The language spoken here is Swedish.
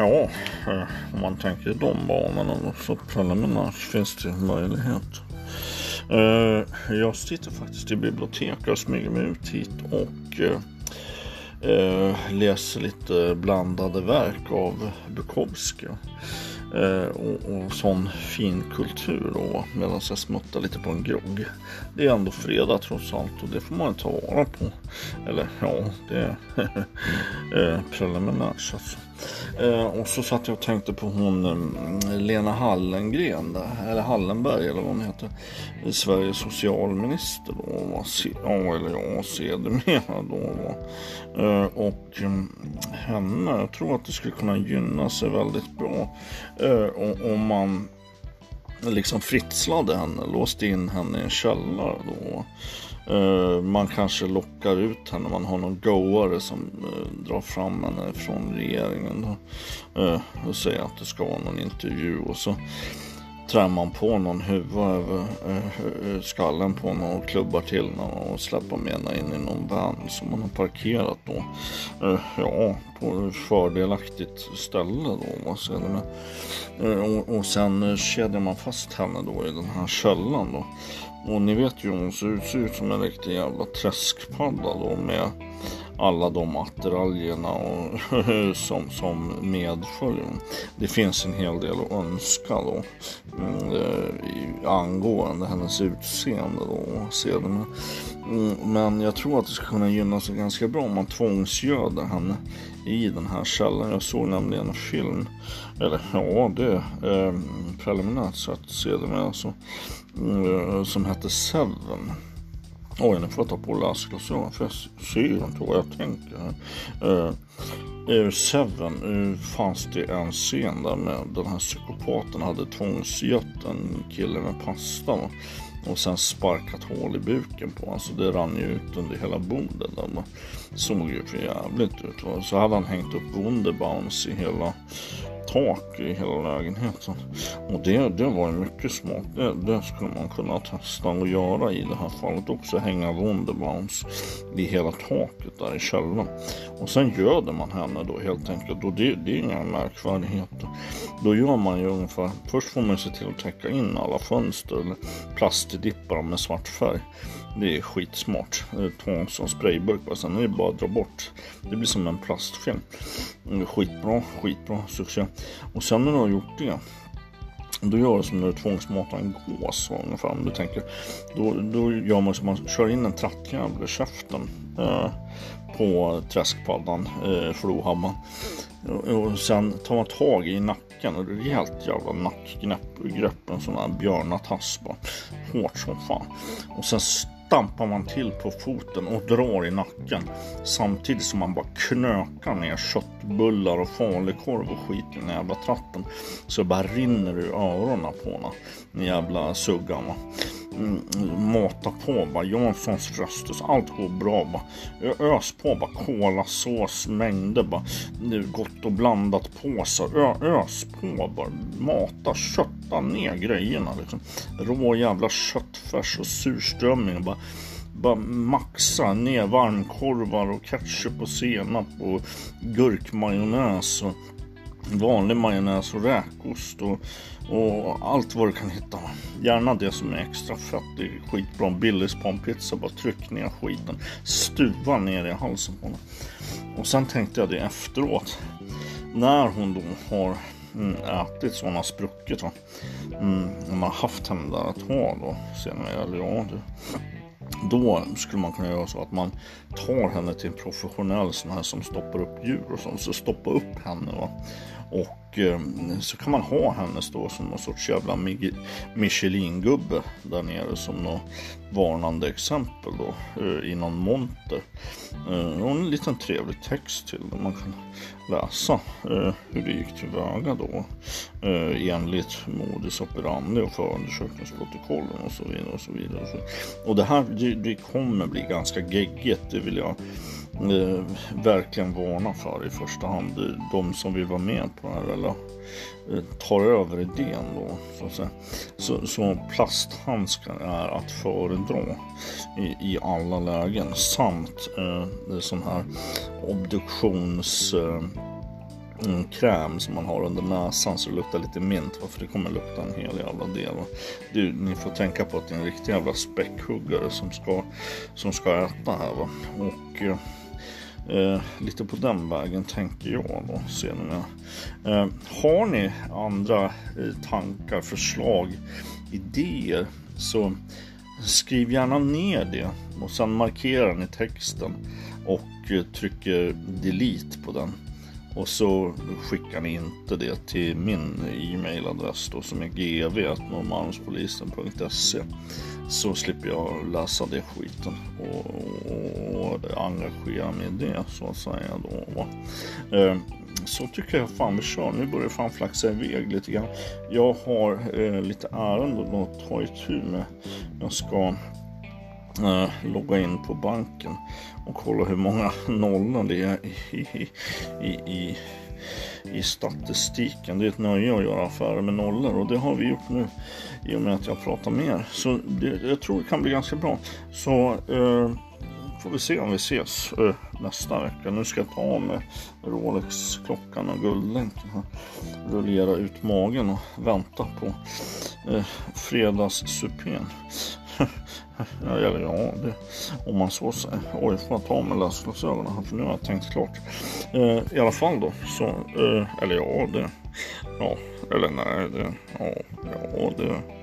Ja, eh, om man tänker i de banorna så preliminärt finns det möjlighet. Eh, jag sitter faktiskt i biblioteket och smyger mig ut hit och eh, läser lite blandade verk av Bukowski. Och, och sån fin kultur då medan jag smuttar lite på en grogg. Det är ändå fredag trots allt och det får man ta vara på. Eller ja, det är eh, preliminärt alltså. Eh, och så satt jag och tänkte på hon eh, Lena Hallengren, eller Hallenberg eller vad hon heter. Sveriges socialminister då. Ja, eller ja, sedermera då. Eh, och mm, henne, jag tror att det skulle kunna gynna sig väldigt bra eh, om man liksom fritslade henne, låste in henne i en källare då. Uh, man kanske lockar ut henne, man har någon goare som uh, drar fram henne från regeringen då, uh, och säger att det ska vara någon intervju och så trär man på någon huva över eh, eh, skallen på någon och klubbar till någon och släpper med henne in i någon van som man har parkerat då. Eh, ja, på ett fördelaktigt ställe då. Vad säger och, och sen kedjar man fast henne då i den här källan då. Och ni vet ju hon ser ut, ser ut som en riktig jävla träskpadda då med alla de attiraljerna och, som, som medföljer. Det finns en hel del att önska då mm, eh, angående hennes utseende då sedan. Mm, men jag tror att det ska kunna gynna sig ganska bra om man tvångsgöder henne i den här källan. Jag såg nämligen en film, eller ja det är eh, preliminärt sett sedermera alltså, eh, som hette Seven. Oj, nu får jag ta på läsglasögon för jag ser inte vad jag tänker. I Seven eh, fanns det en scen där med den här psykopaten hade tvångsgött en kille med pasta. Va? Och sen sparkat hål i buken på honom så det rann ju ut under hela bordet. Det såg ju för jävligt ut. Va? Så hade han hängt upp Wunderbaums i hela tak i hela lägenheten. Och det, det var ju mycket smart. Det, det, skulle man kunna testa och göra i det här fallet också. Hänga Wunderbaums i hela taket där i källaren. Och sen göder man henne då helt enkelt. Och det, det är inga märkvärdigheter. Då gör man ju ungefär. Först får man se till att täcka in alla fönster eller plastdippar med svart färg. Det är skitsmart. Ta en sån sprayburk bara sen är det bara att dra bort. Det blir som en plastfilm. Skitbra, skitbra succé. Och sen när du har gjort det då gör du som när du tvångsmatar en gås ungefär om du tänker. Då, då gör man som man kör in en trattjävel i käften eh, på träskpaddan, eh, Flohamman. Eh, och, sen tar man tag i nacken och det är rejält jävla nackgrepp. En sån här björnatass bara. Hårt som fan. Och sen stampar man till på foten och drar i nacken. Samtidigt som man bara knökar ner köttbullar och falukorv och skit i den jävla tratten. Så det bara rinner ur öronen på henne. Den jävla suggan va. Mm, mata på bara Janssons Fröstes. Allt går bra bara. Ös på bara kolasås mängder bara. Gott och blandat på Ö, ös på bara. Mata, kötta ner grejerna liksom. Rå jävla köttfärs och surströmming bara bara maxa ner varmkorvar och ketchup och senap och gurkmajonnäs och vanlig majonnäs och räkost och, och allt vad du kan hitta. Gärna det som är extra fett. Det är skitbra. Billys pizza. Bara tryck ner skiten. Stuva ner i halsen på henne. Och sen tänkte jag det efteråt. När hon då har mm, ätit så mm, hon har spruckit. Va? Mm, man har haft henne där ett tag då. Senare, eller ja, det, då skulle man kunna göra så att man tar henne till en professionell sån här som stoppar upp djur och sånt. Så stoppa upp henne va? Och Ehm, så kan man ha hennes då som någon sorts jävla Michelin-gubbe där nere som något varnande exempel då eh, i någon monter. Eh, och en liten trevlig text till där man kan läsa eh, hur det gick tillväga då enligt modus operandi och förundersökningsprotokollen och så vidare och så vidare. Och det här det kommer bli ganska geggigt, det vill jag eh, verkligen varna för i första hand. De som vill vara med på det här eller eh, tar över idén då. Så, att säga. så, så plasthandskar är att föredra i, i alla lägen samt eh, sån här obduktions eh, en kräm som man har under näsan så det luktar lite mint. Varför det kommer lukta en hel jävla del. Du, ni får tänka på att det är en riktig jävla späckhuggare som ska, som ska äta här va. Och eh, eh, lite på den vägen tänker jag då sedermera. Eh, har ni andra eh, tankar, förslag, idéer så skriv gärna ner det och sen markerar ni texten och eh, trycker delete på den. Och så skickar ni inte det till min e-mailadress då som är gv.norrmalmspolisen.se så slipper jag läsa det skiten och, och, engagera mig i det så att säga då. Eh, så tycker jag fan vi kör. Nu börjar fan flaxa iväg lite grann. Jag har eh, lite ärenden att ta itu med. Jag ska Eh, logga in på banken och kolla hur många nollor det är i, i, i, i statistiken. Det är ett nöje att göra affärer med nollor och det har vi gjort nu i och med att jag pratar mer. Så det, jag tror det kan bli ganska bra. Så eh, får vi se om vi ses eh, nästa vecka. Nu ska jag ta av mig Rolex-klockan och guldlänken. Rullera ut magen och vänta på eh, fredagssupén. Eller ja, det, om man så säger. Oj, får jag ta av mig läsglasögonen här för nu har jag tänkt klart. Eh, I alla fall då, så, eh, eller ja, det, ja, eller nej, det, ja, ja, det.